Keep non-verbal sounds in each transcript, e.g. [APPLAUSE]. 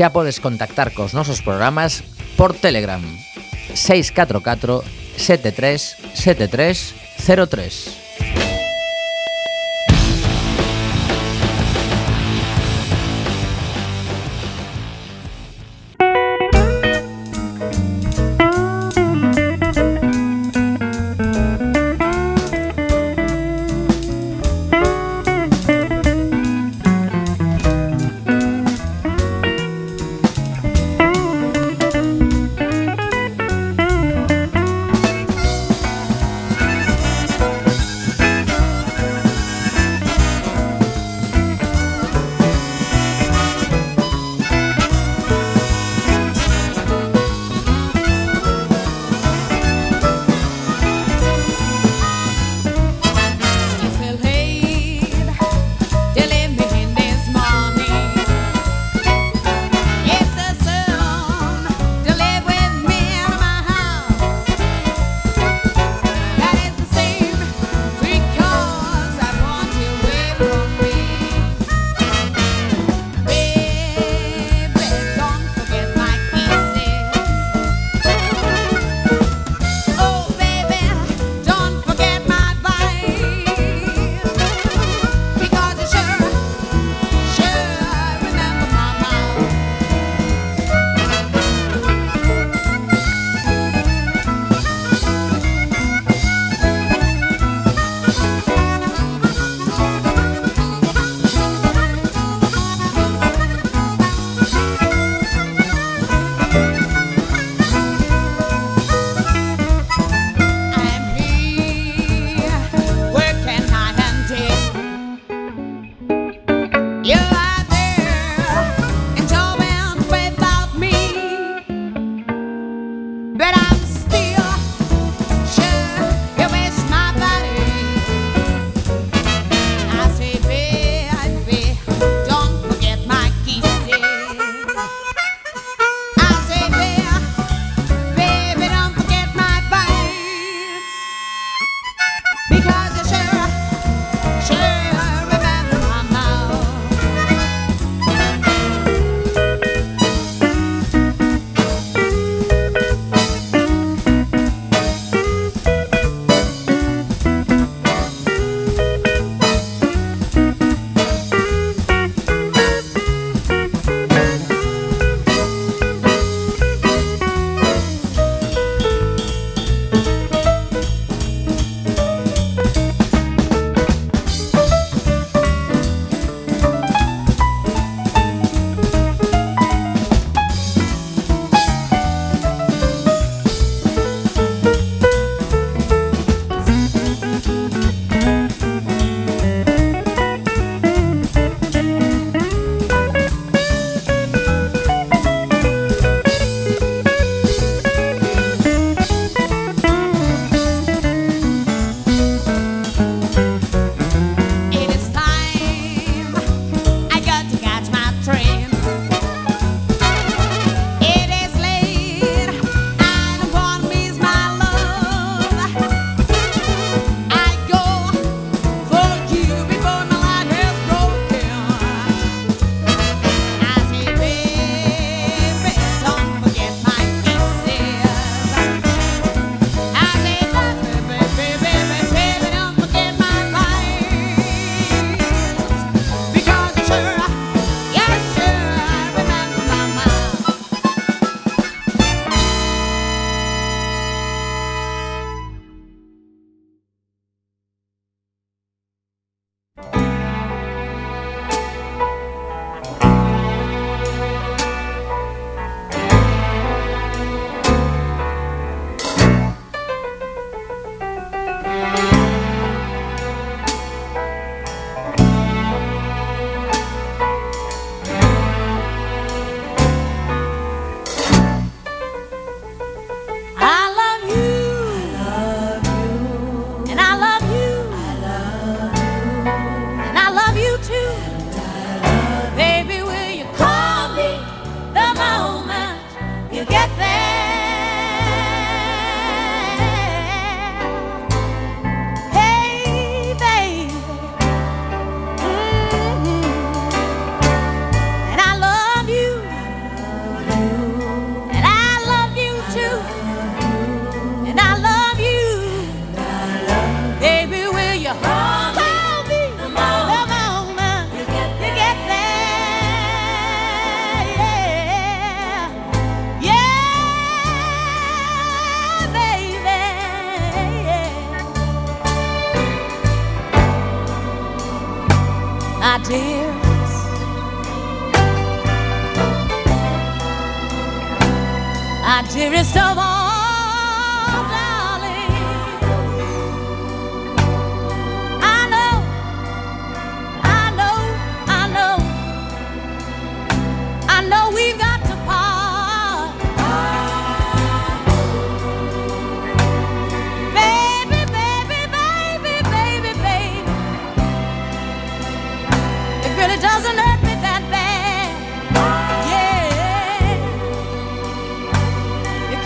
xa podes contactar cos nosos programas por Telegram 644 73 73 03.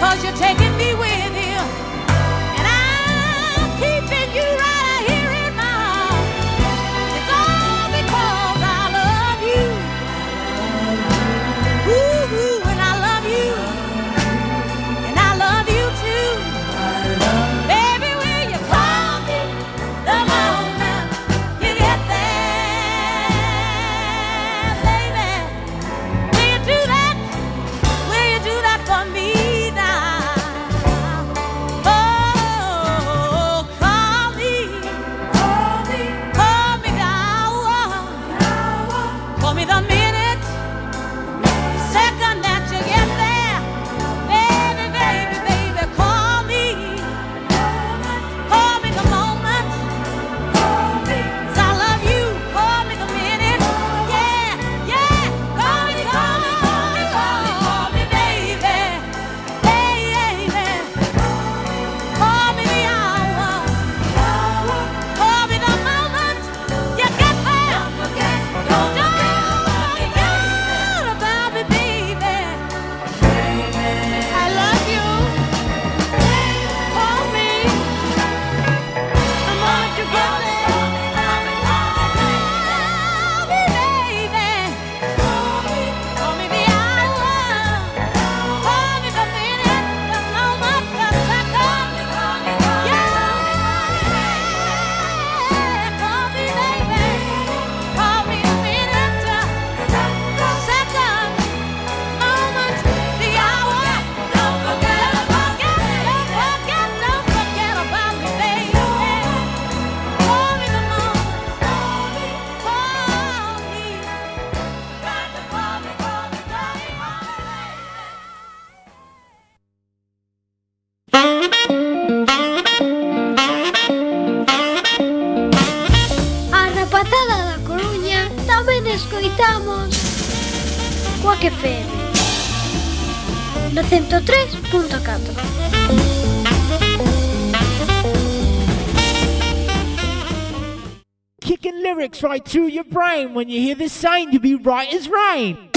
Cause you're taking me with your brain. When you hear this sign, you be right as rain.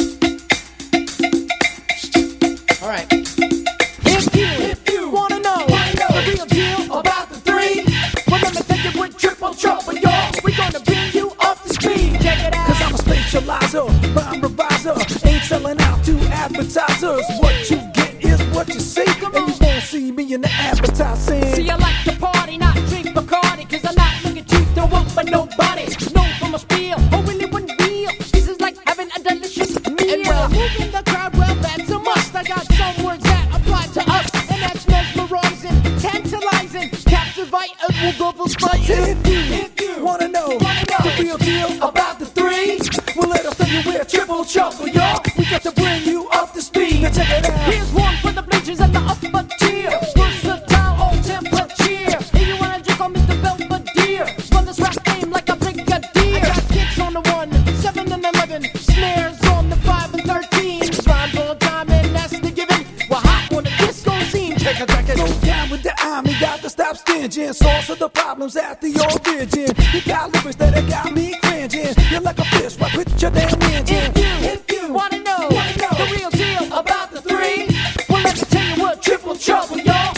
All right. If you, if you wanna know, the real deal about the three, let me take it with triple trouble, y'all. We're gonna bring you up to speed. Check it out. Cause I'm a specializer, rhyme reviser. Ain't selling out to advertisers. What you get is what you see. And you Source of the problems at the origin. You got lyrics that have got me cringing. You're like a fish right with your damn engine. If you, if you wanna know, wanna know the real deal about the three, well let me tell you what triple trouble, y'all.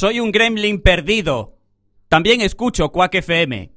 Soy un gremlin perdido. También escucho Quack FM.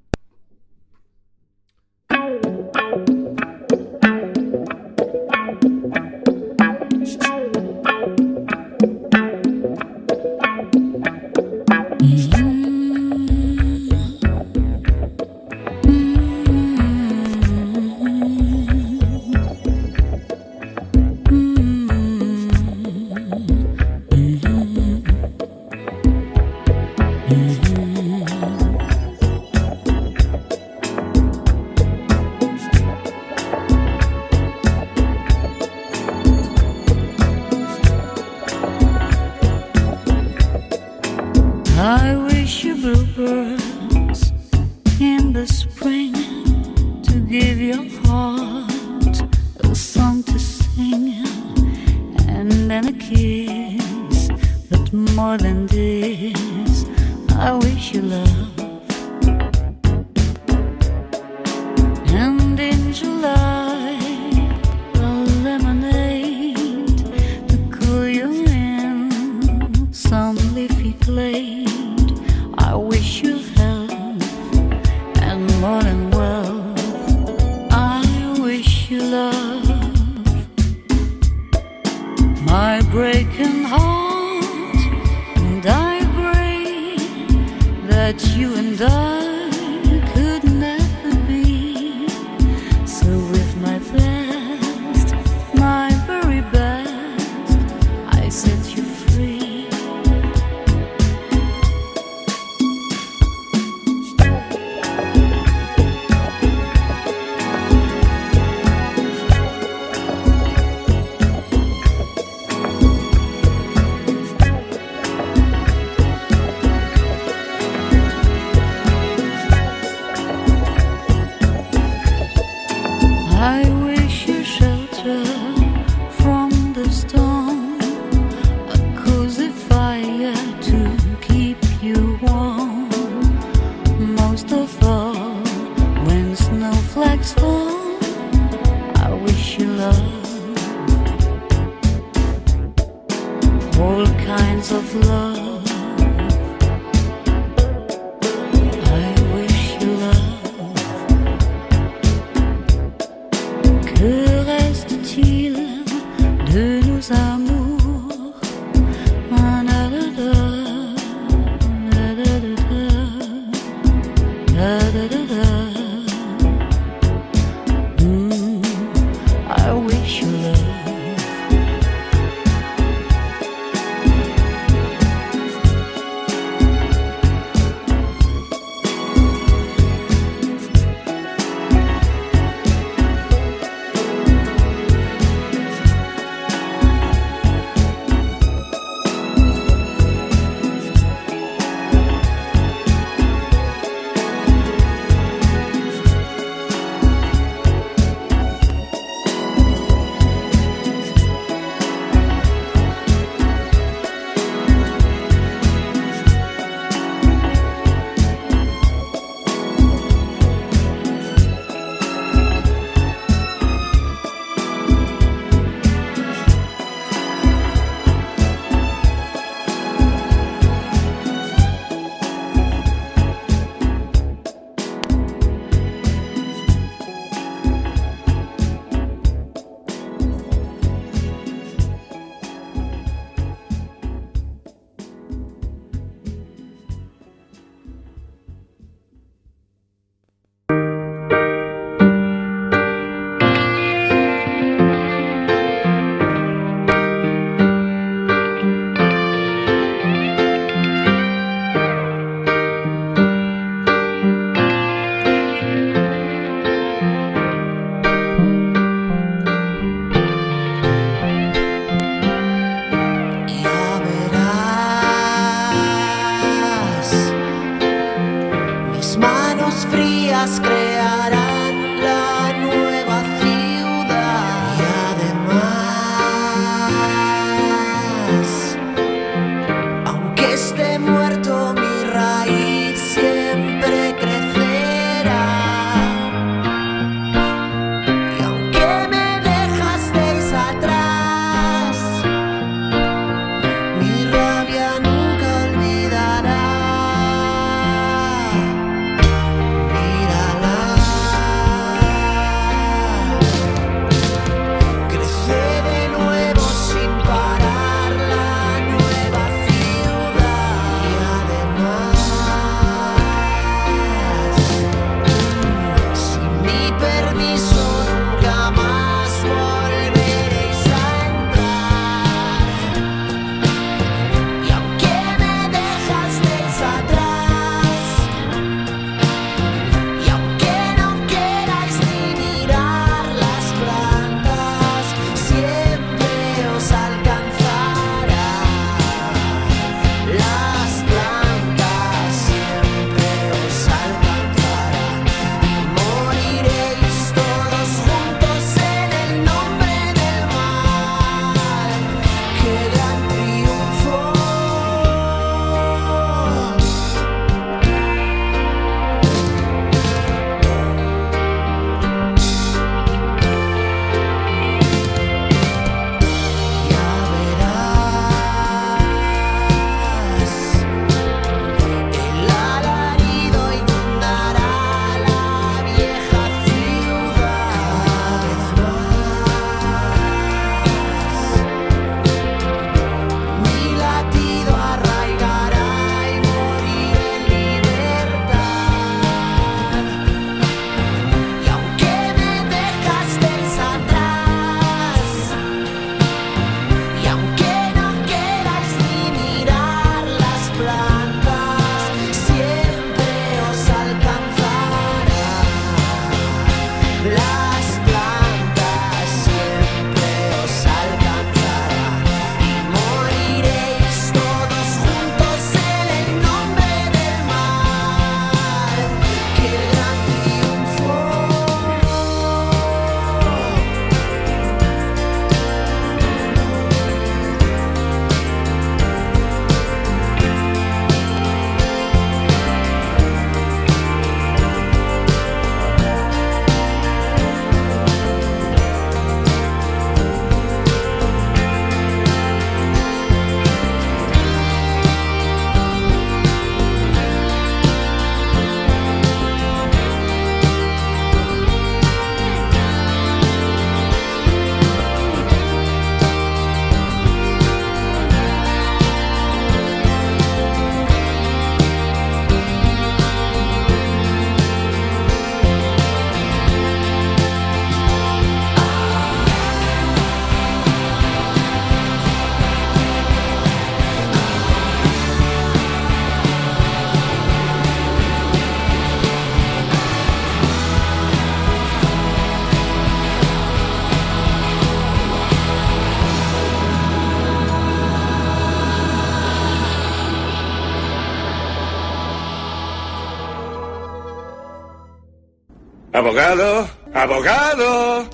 Abogado, abogado.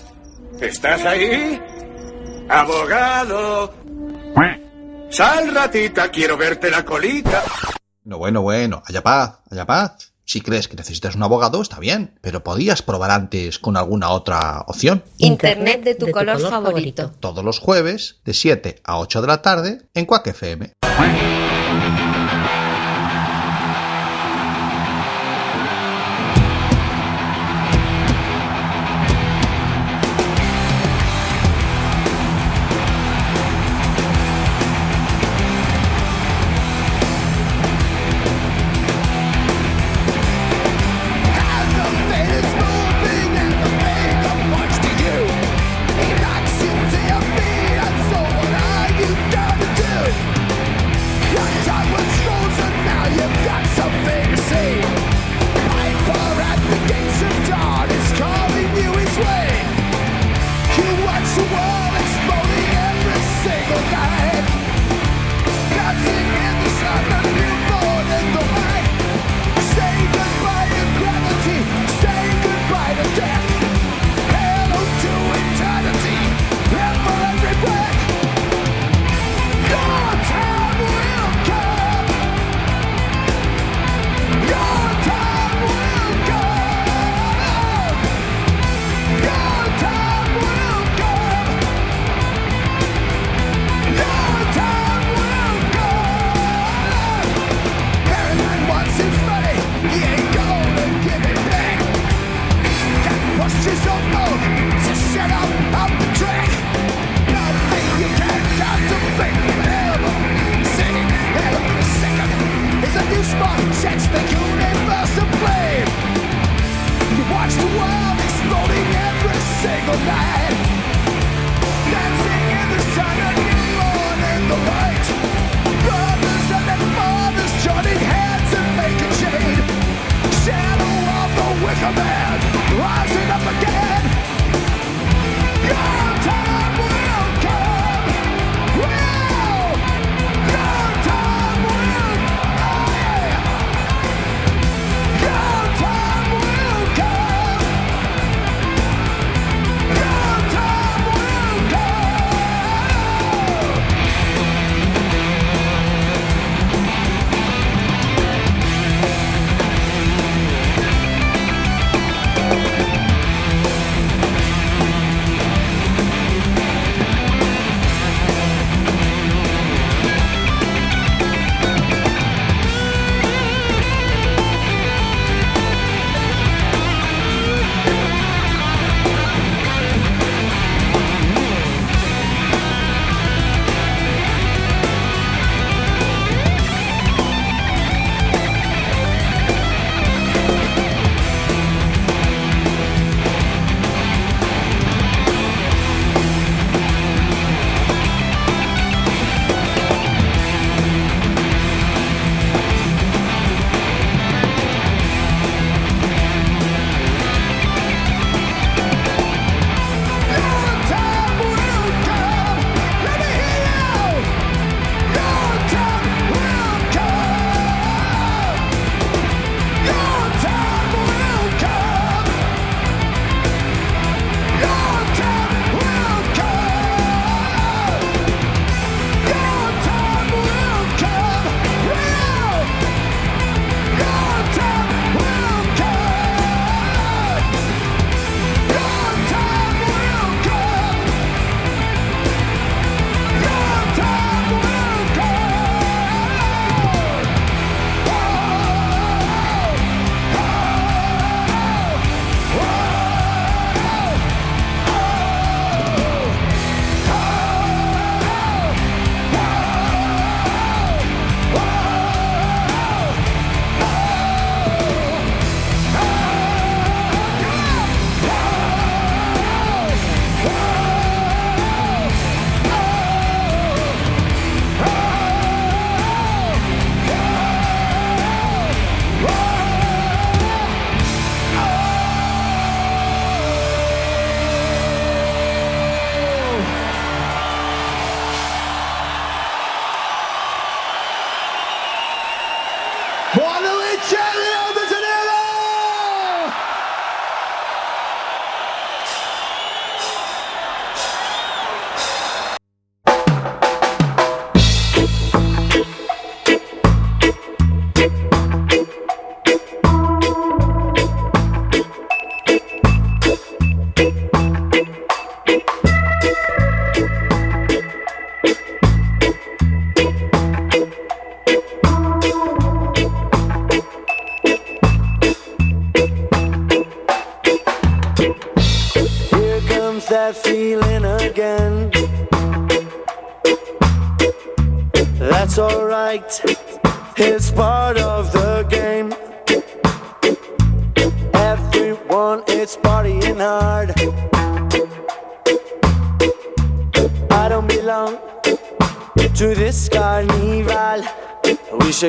¿Estás ahí? Abogado. Sal, ratita, quiero verte la colita. No, bueno, bueno, haya paz, haya paz. Si crees que necesitas un abogado, está bien, pero podías probar antes con alguna otra opción. Internet de tu, color, favorito. Todos los jueves, de 7 a 8 de la tarde, en Quack FM.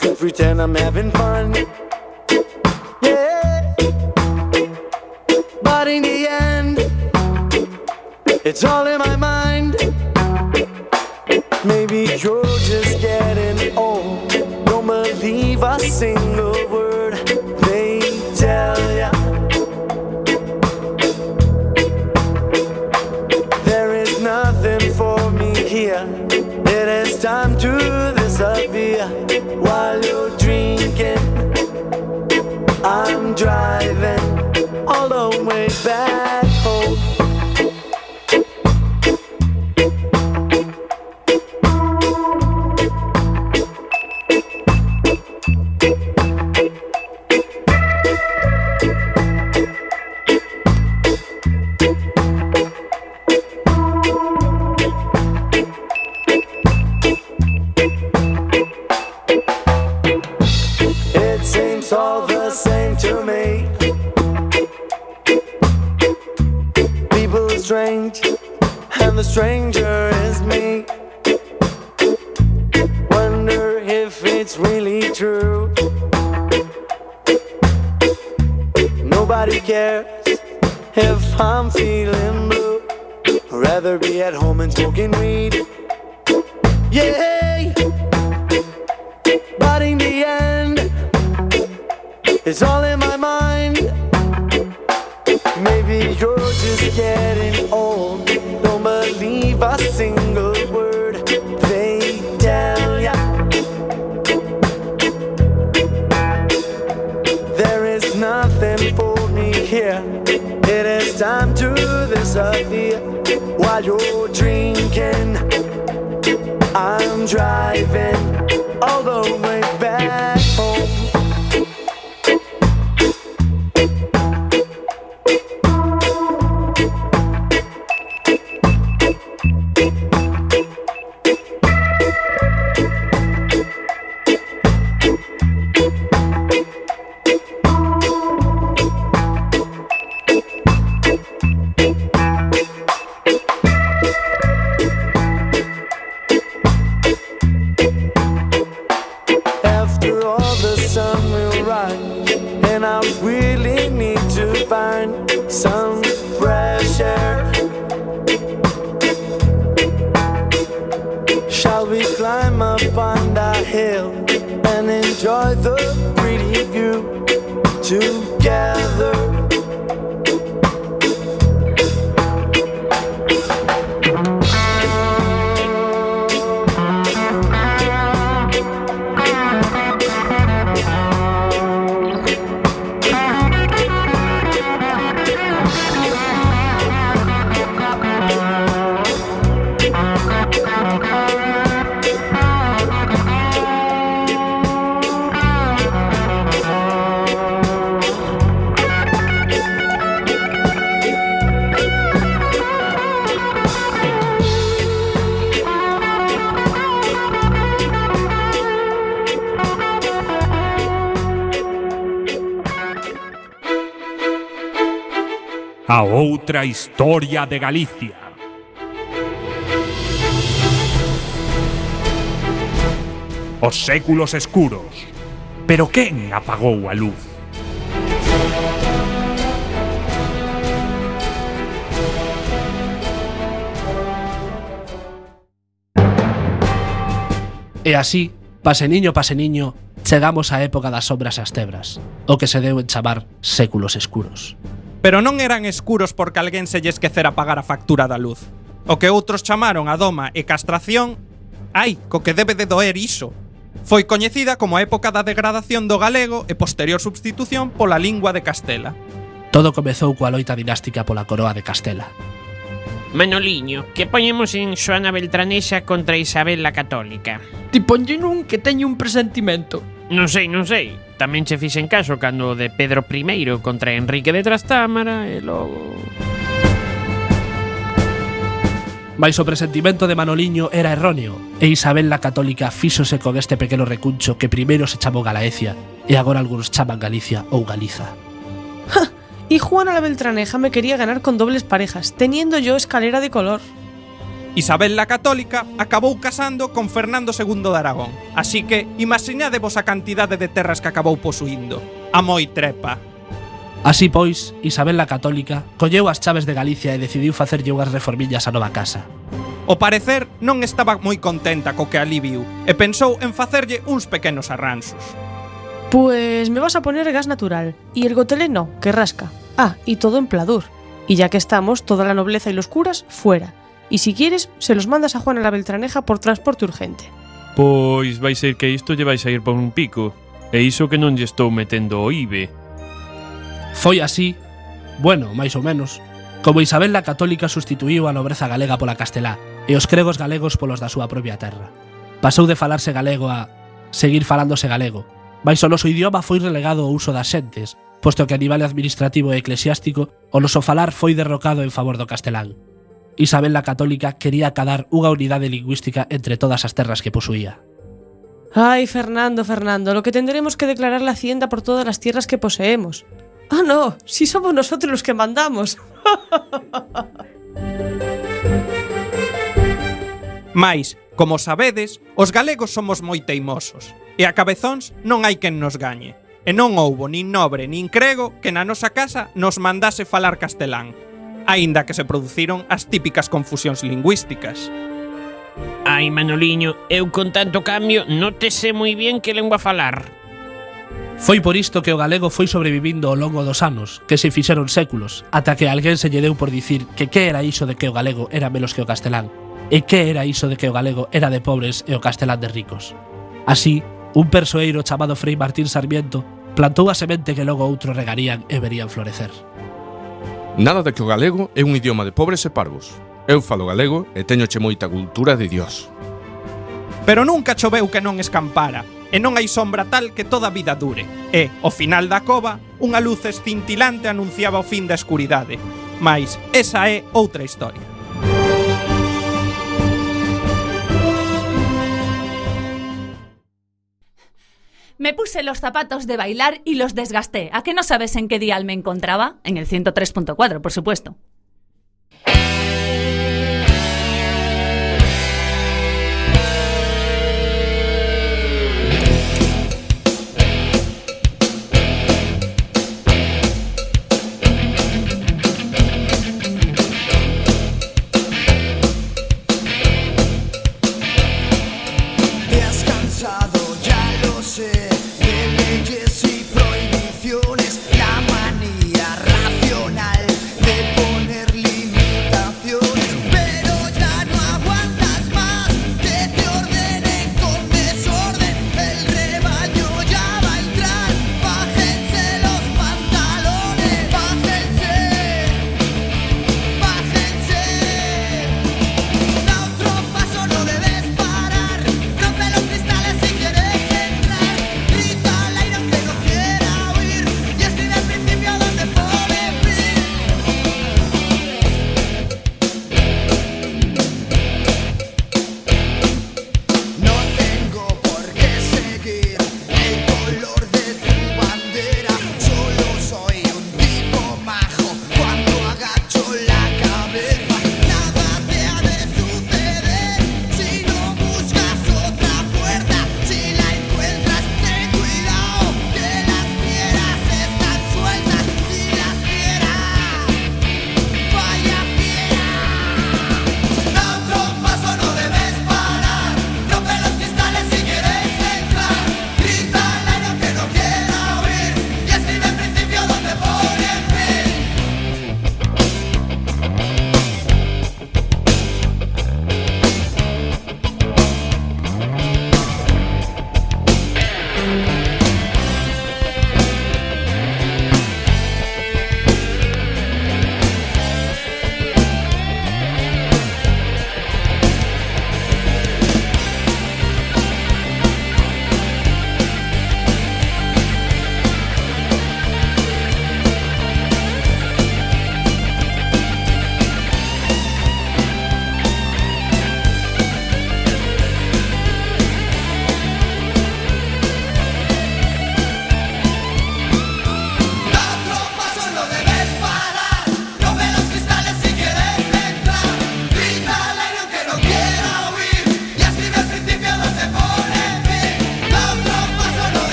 Could pretend I'm having fun. Yeah. But in the end, it's all in my mind. Maybe you're just getting old. Don't believe a single driving all the way back Driving all outra historia de Galicia. Os séculos escuros. Pero quen apagou a luz? E así, paseniño a paseniño, chegamos á época das sombras e as tebras, o que se deu en chamar séculos escuros. Pero non eran escuros porque alguén se lle esquecera pagar a factura da luz. O que outros chamaron a doma e castración, ai, co que debe de doer iso. Foi coñecida como a época da degradación do galego e posterior substitución pola lingua de Castela. Todo comezou coa loita dinástica pola coroa de Castela. Manoliño, que poñemos en Xoana Beltranesa contra Isabel la Católica? Ti ponlle nun que teño un presentimento. Non sei, non sei. Tamén che fixen caso cando de Pedro I contra Enrique de Trastámara e logo... Mais o presentimento de Manoliño era erróneo e Isabel la Católica fíxose con este pequeno recuncho que primeiro se chamou Galaecia e agora algúns chaman Galicia ou Galiza. ¡Ja! [LAUGHS] Y Juana la Beltraneja me quería ganar con dobles parejas, teniendo yo escalera de color. Isabel la Católica acabou casando con Fernando II de Aragón, así que imaxinadevos a cantidade de terras que acabou posuindo. A moi trepa. Así pois, Isabel la Católica colleu as chaves de Galicia e decidiu facerlle unhas reformillas á nova casa. O parecer non estaba moi contenta co que ali viu e pensou en facerlle uns pequenos arranxos. Pues me vas a poner gas natural y el goteleno, que rasca. Ah, y todo en pladur. Y ya que estamos, toda la nobleza y los curas fuera e si quieres, se los mandas a Juana la Beltraneja por transporte urgente. Pois vai ser que isto lle vai ir por un pico, e iso que non lle estou metendo o IBE. Foi así, bueno, máis ou menos, como Isabel la Católica sustituíu a nobreza galega pola castelá e os cregos galegos polos da súa propia terra. Pasou de falarse galego a seguir falándose galego, mais o noso idioma foi relegado ao uso das xentes, posto que a nivel administrativo e eclesiástico o noso falar foi derrocado en favor do castelán. Isabel la Católica quería acadar unha unidade lingüística entre todas as terras que posuía. Ay, Fernando, Fernando, lo que tendremos que declarar la hacienda por todas las tierras que poseemos. Ah, no, si somos nosotros los que mandamos. [LAUGHS] Mais, como sabedes, os galegos somos moi teimosos, e a cabezóns non hai quen nos gañe. E non houbo nin nobre nin crego que na nosa casa nos mandase falar castelán, aínda que se produciron as típicas confusións lingüísticas. Ai, Manoliño, eu con tanto cambio non te sé moi bien que lengua falar. Foi por isto que o galego foi sobrevivindo ao longo dos anos, que se fixeron séculos, ata que alguén se lle deu por dicir que que era iso de que o galego era menos que o castelán, e que era iso de que o galego era de pobres e o castelán de ricos. Así, un persoeiro chamado Frei Martín Sarmiento plantou a semente que logo outro regarían e verían florecer. Nada de que o galego é un idioma de pobres e parvos. Eu falo galego e teñoche moita cultura de Dios. Pero nunca choveu que non escampara, e non hai sombra tal que toda a vida dure. E, ao final da cova, unha luz escintilante anunciaba o fin da escuridade. Mais esa é outra historia. Me puse los zapatos de bailar y los desgasté. ¿A qué no sabes en qué dial me encontraba? En el 103.4, por supuesto.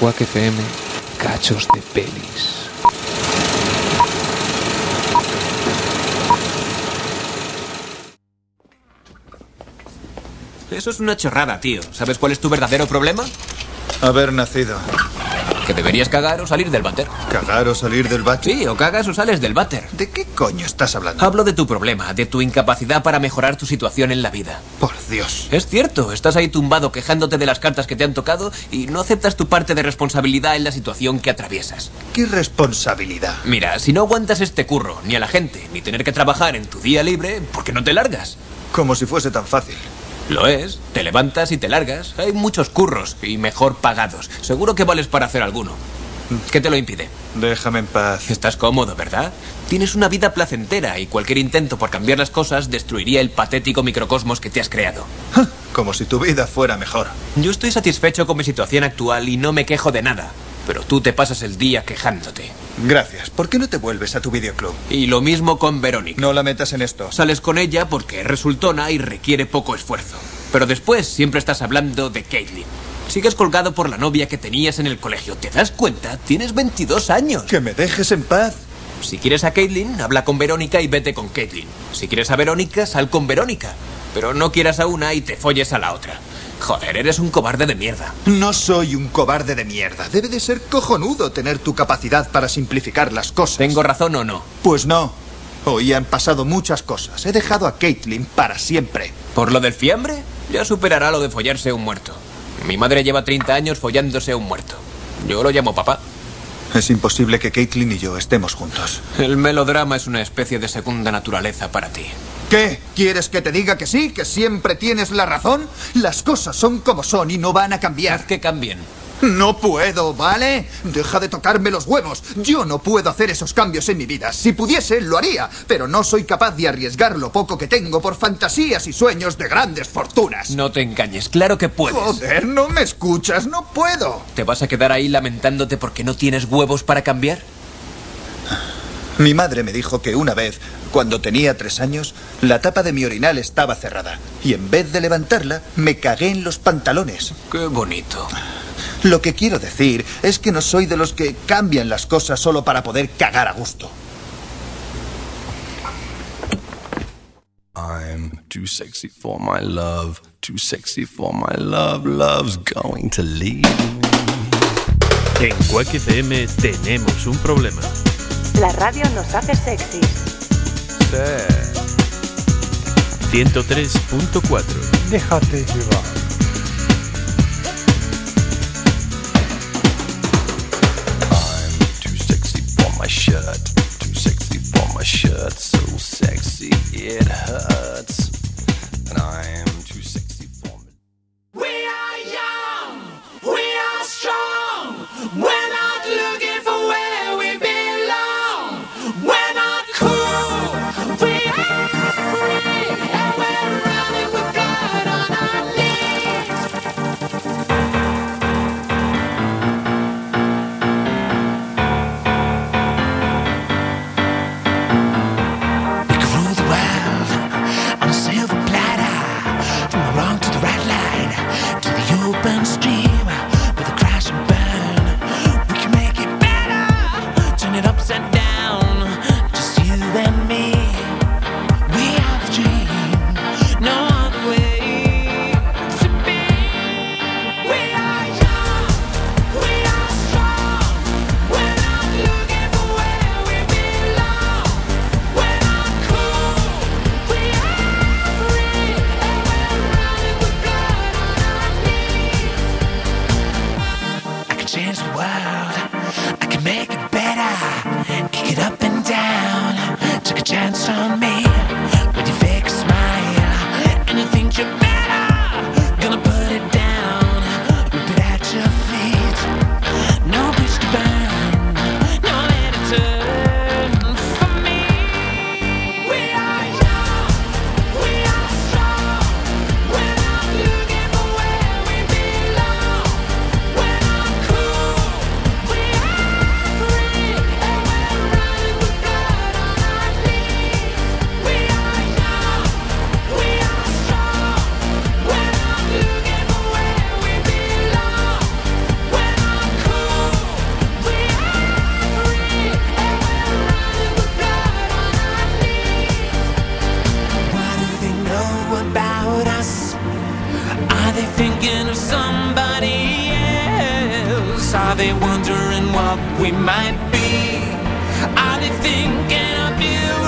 Quack FM, cachos de pelis. Eso es una chorrada, tío. ¿Sabes cuál es tu verdadero problema? Haber nacido. Que deberías cagar o salir del váter. ¿Cagar o salir del váter? Sí, o cagas o sales del váter. ¿De qué coño estás hablando? Hablo de tu problema, de tu incapacidad para mejorar tu situación en la vida. Por Dios. Es cierto, estás ahí tumbado quejándote de las cartas que te han tocado y no aceptas tu parte de responsabilidad en la situación que atraviesas. ¿Qué responsabilidad? Mira, si no aguantas este curro, ni a la gente, ni tener que trabajar en tu día libre, ¿por qué no te largas? Como si fuese tan fácil. Lo es, te levantas y te largas. Hay muchos curros y mejor pagados. Seguro que vales para hacer alguno. ¿Qué te lo impide? Déjame en paz. Estás cómodo, ¿verdad? Tienes una vida placentera y cualquier intento por cambiar las cosas destruiría el patético microcosmos que te has creado. Como si tu vida fuera mejor. Yo estoy satisfecho con mi situación actual y no me quejo de nada. Pero tú te pasas el día quejándote. Gracias. ¿Por qué no te vuelves a tu videoclub? Y lo mismo con Verónica. No la metas en esto. Sales con ella porque es resultona y requiere poco esfuerzo. Pero después siempre estás hablando de Caitlyn. Sigues colgado por la novia que tenías en el colegio. ¿Te das cuenta? Tienes 22 años. Que me dejes en paz. Si quieres a Caitlyn, habla con Verónica y vete con Caitlyn. Si quieres a Verónica, sal con Verónica. Pero no quieras a una y te folles a la otra. Joder, eres un cobarde de mierda. No soy un cobarde de mierda. Debe de ser cojonudo tener tu capacidad para simplificar las cosas. ¿Tengo razón o no? Pues no. Hoy han pasado muchas cosas. He dejado a Caitlyn para siempre. ¿Por lo del fiambre? Ya superará lo de follarse a un muerto. Mi madre lleva 30 años follándose a un muerto. Yo lo llamo papá. Es imposible que Caitlyn y yo estemos juntos. El melodrama es una especie de segunda naturaleza para ti. ¿Qué? ¿Quieres que te diga que sí? ¿Que siempre tienes la razón? Las cosas son como son y no van a cambiar. Haz que cambien. No puedo, ¿vale? Deja de tocarme los huevos. Yo no puedo hacer esos cambios en mi vida. Si pudiese, lo haría, pero no soy capaz de arriesgar lo poco que tengo por fantasías y sueños de grandes fortunas. No te engañes, claro que puedes. Joder, no me escuchas, no puedo. ¿Te vas a quedar ahí lamentándote porque no tienes huevos para cambiar? Mi madre me dijo que una vez, cuando tenía tres años, la tapa de mi orinal estaba cerrada. Y en vez de levantarla, me cagué en los pantalones. Qué bonito. Lo que quiero decir es que no soy de los que cambian las cosas solo para poder cagar a gusto. I'm too sexy for my love, too sexy for my love, love's going to leave. En Quack FM tenemos un problema. La radio nos hace sexy. 103.4 Déjate llevar. I'm too sexy for my shirt, too sexy for my shirt, so sexy it hurts. And I'm too sexy for me. We are young, we are strong. Not they wondering what we might be? Are they thinking of you?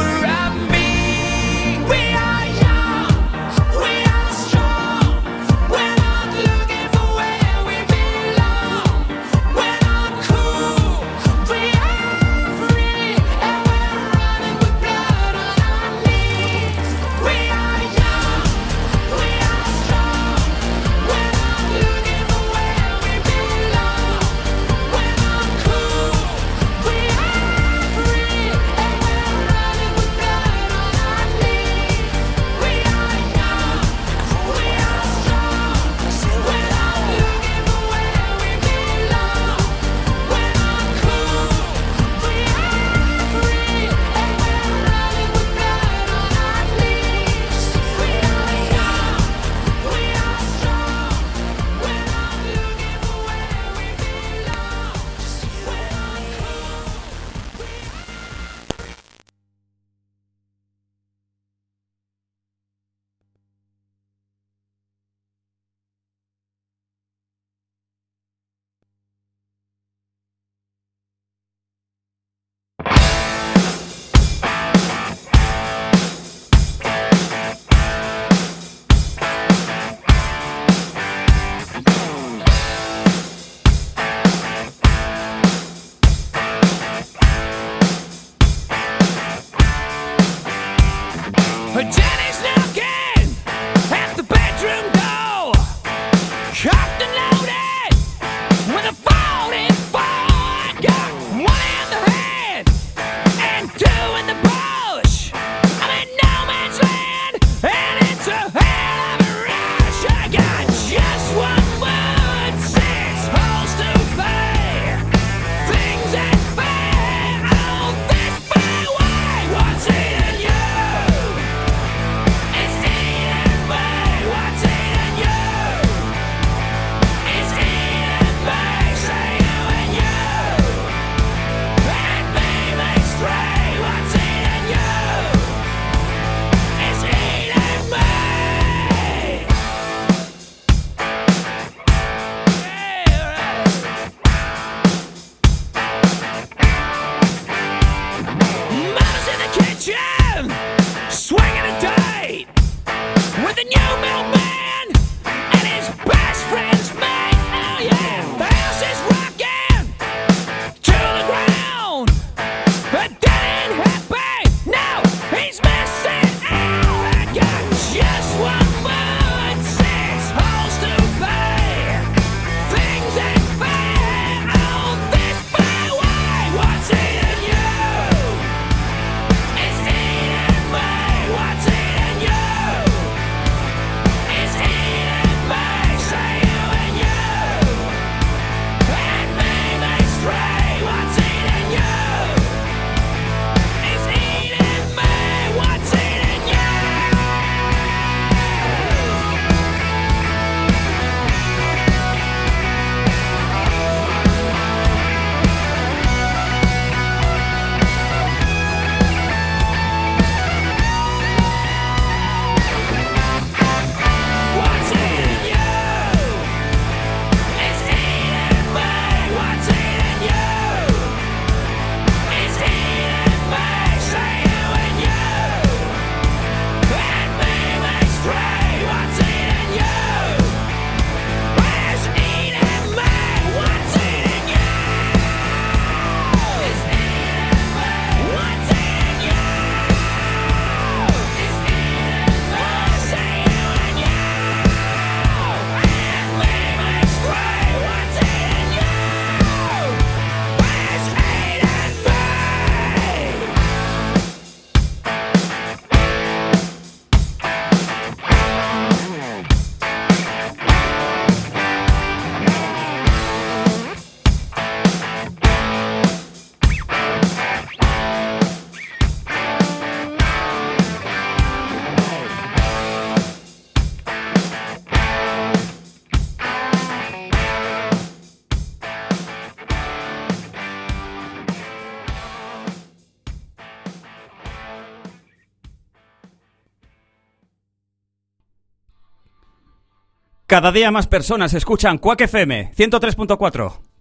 Cada día más personas escuchan Quack FM 103.4.